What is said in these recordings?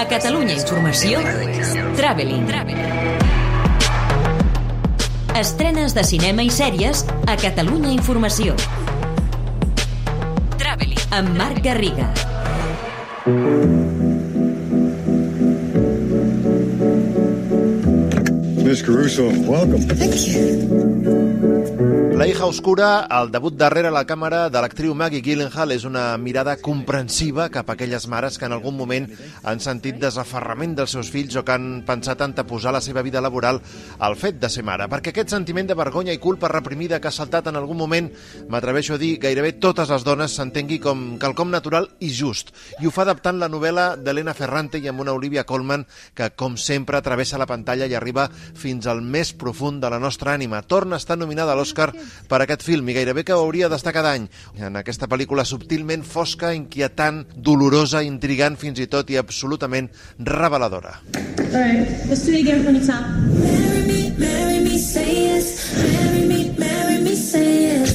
A Catalunya Informació, Traveling. Estrenes de cinema i sèries a Catalunya Informació. Traveling. Amb Marc Garriga. Miss Caruso, welcome. La hija oscura, el debut darrere la càmera de l'actriu Maggie Gyllenhaal és una mirada comprensiva cap a aquelles mares que en algun moment han sentit desaferrament dels seus fills o que han pensat anteposar la seva vida laboral al fet de ser mare. Perquè aquest sentiment de vergonya i culpa reprimida que ha saltat en algun moment, m'atreveixo a dir, gairebé totes les dones s'entengui com quelcom natural i just. I ho fa adaptant la novel·la d'Helena Ferrante i amb una Olivia Colman que, com sempre, travessa la pantalla i arriba fins al més profund de la nostra ànima. Torna a estar nominada a l'Oscar per aquest film i gairebé que hauria d'estar cada any. En aquesta pel·lícula subtilment fosca, inquietant, dolorosa, intrigant fins i tot i absolutament reveladora. All right, let's do it again from the top. Marry me, marry me, say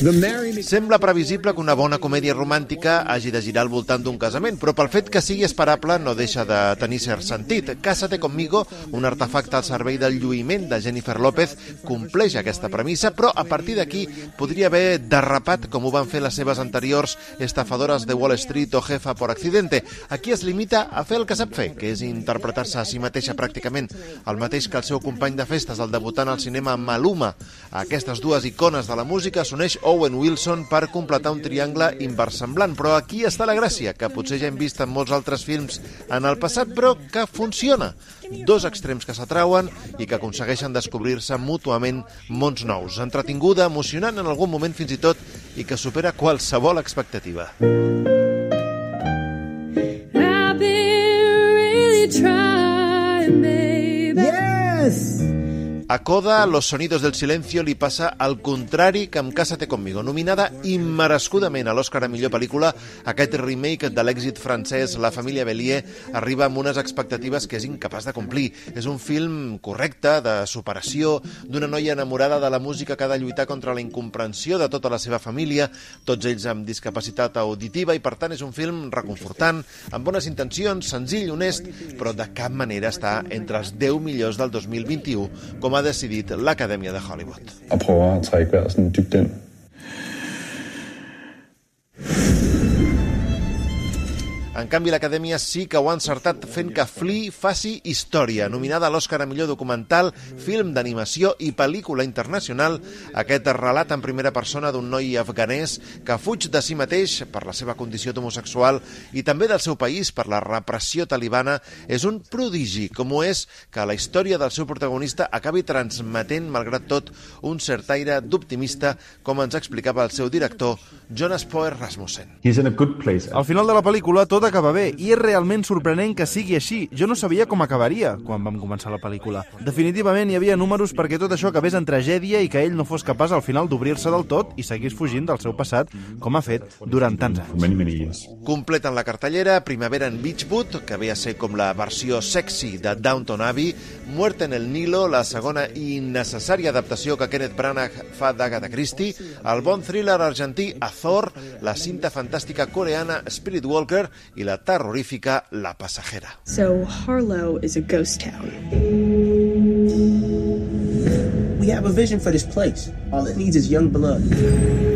Sembla previsible que una bona comèdia romàntica hagi de girar al voltant d'un casament, però pel fet que sigui esperable no deixa de tenir cert sentit. Cásate conmigo, un artefacte al servei del lluïment de Jennifer López, compleix aquesta premissa, però a partir d'aquí podria haver derrapat com ho van fer les seves anteriors estafadores de Wall Street o Jefa por accidente. Aquí es limita a fer el que sap fer, que és interpretar-se a si mateixa pràcticament, el mateix que el seu company de festes, el debutant al cinema Maluma. A aquestes dues icones de la música s'uneix Owen Wilson per completar un triangle inversemblant. Però aquí està la gràcia, que potser ja hem vist en molts altres films en el passat, però que funciona. Dos extrems que s'atrauen i que aconsegueixen descobrir-se mútuament mons nous. Entretinguda, emocionant en algun moment fins i tot i que supera qualsevol expectativa. I've A Coda, Los sonidos del silencio li passa al contrari que amb Cásate conmigo. Nominada immerescudament a l'Oscar a millor pel·lícula, aquest remake de l'èxit francès La família Bélier arriba amb unes expectatives que és incapaç de complir. És un film correcte, de superació, d'una noia enamorada de la música que ha de lluitar contra la incomprensió de tota la seva família, tots ells amb discapacitat auditiva, i per tant és un film reconfortant, amb bones intencions, senzill, honest, però de cap manera està entre els 10 millors del 2021, com ha decidit l'Acadèmia de Hollywood. og prøver at trække vejret sådan dybt ind. En canvi, l'Acadèmia sí que ho ha encertat fent que Flea faci història. Nominada a l'Oscar a millor documental, film d'animació i pel·lícula internacional, aquest relat en primera persona d'un noi afganès que fuig de si mateix per la seva condició d'homosexual i també del seu país per la repressió talibana és un prodigi, com ho és que la història del seu protagonista acabi transmetent, malgrat tot, un cert aire d'optimista, com ens explicava el seu director, Jonas Poer Rasmussen. He's in a good place. Al final de la pel·lícula tot acaba bé i és realment sorprenent que sigui així. Jo no sabia com acabaria quan vam començar la pel·lícula. Definitivament hi havia números perquè tot això acabés en tragèdia i que ell no fos capaç al final d'obrir-se del tot i seguís fugint del seu passat com ha fet durant tants anys. Completen la cartellera Primavera en Beachwood, que ve a ser com la versió sexy de Downton Abbey, Muerte en el Nilo, la segona i innecessària adaptació que Kenneth Branagh fa d'Agatha Christie, el bon thriller argentí Azor, la cinta fantàstica coreana Spirit Walker i la terrorífica La Passajera. So Harlow is a ghost town. We have a vision for this place.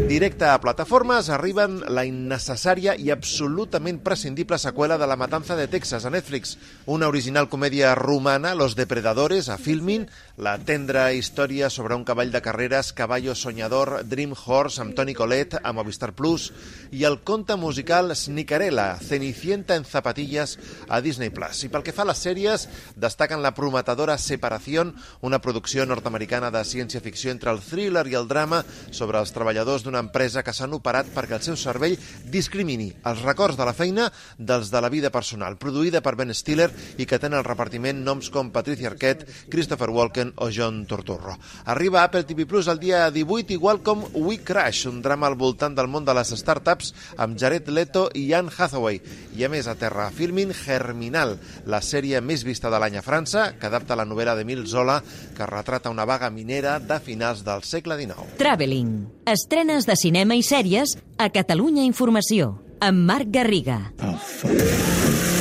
Directe a plataformes arriben la innecessària i absolutament prescindible seqüela de La Matanza de Texas a Netflix, una original comèdia romana, Los Depredadores, a Filmin, la tendra història sobre un cavall de carreres, Caballo Soñador, Dream Horse, amb Toni Colette, a Movistar Plus, i el conte musical Snicarella, Cenicienta en zapatillas, a Disney Plus. I pel que fa a les sèries, destaquen la prometedora Separación, una producció nord-americana de ciència-ficció entre el thriller i el drama sobre els treballadors d'una empresa que s'han operat perquè el seu cervell discrimini els records de la feina dels de la vida personal, produïda per Ben Stiller i que tenen al repartiment noms com Patricia Arquette, Christopher Walken o John Turturro. Arriba a Apple TV Plus el dia 18, igual com We Crash, un drama al voltant del món de les startups amb Jared Leto i Anne Hathaway. I a més a terra filmin Germinal, la sèrie més vista de l'any a França, que adapta la novel·la d'Emile Zola, que retrata una vaga minera de finals del segle XIX. Traveling. Estrenes de cinema i sèries a Catalunya Informació. Amb Marc Garriga. Oh, fuck.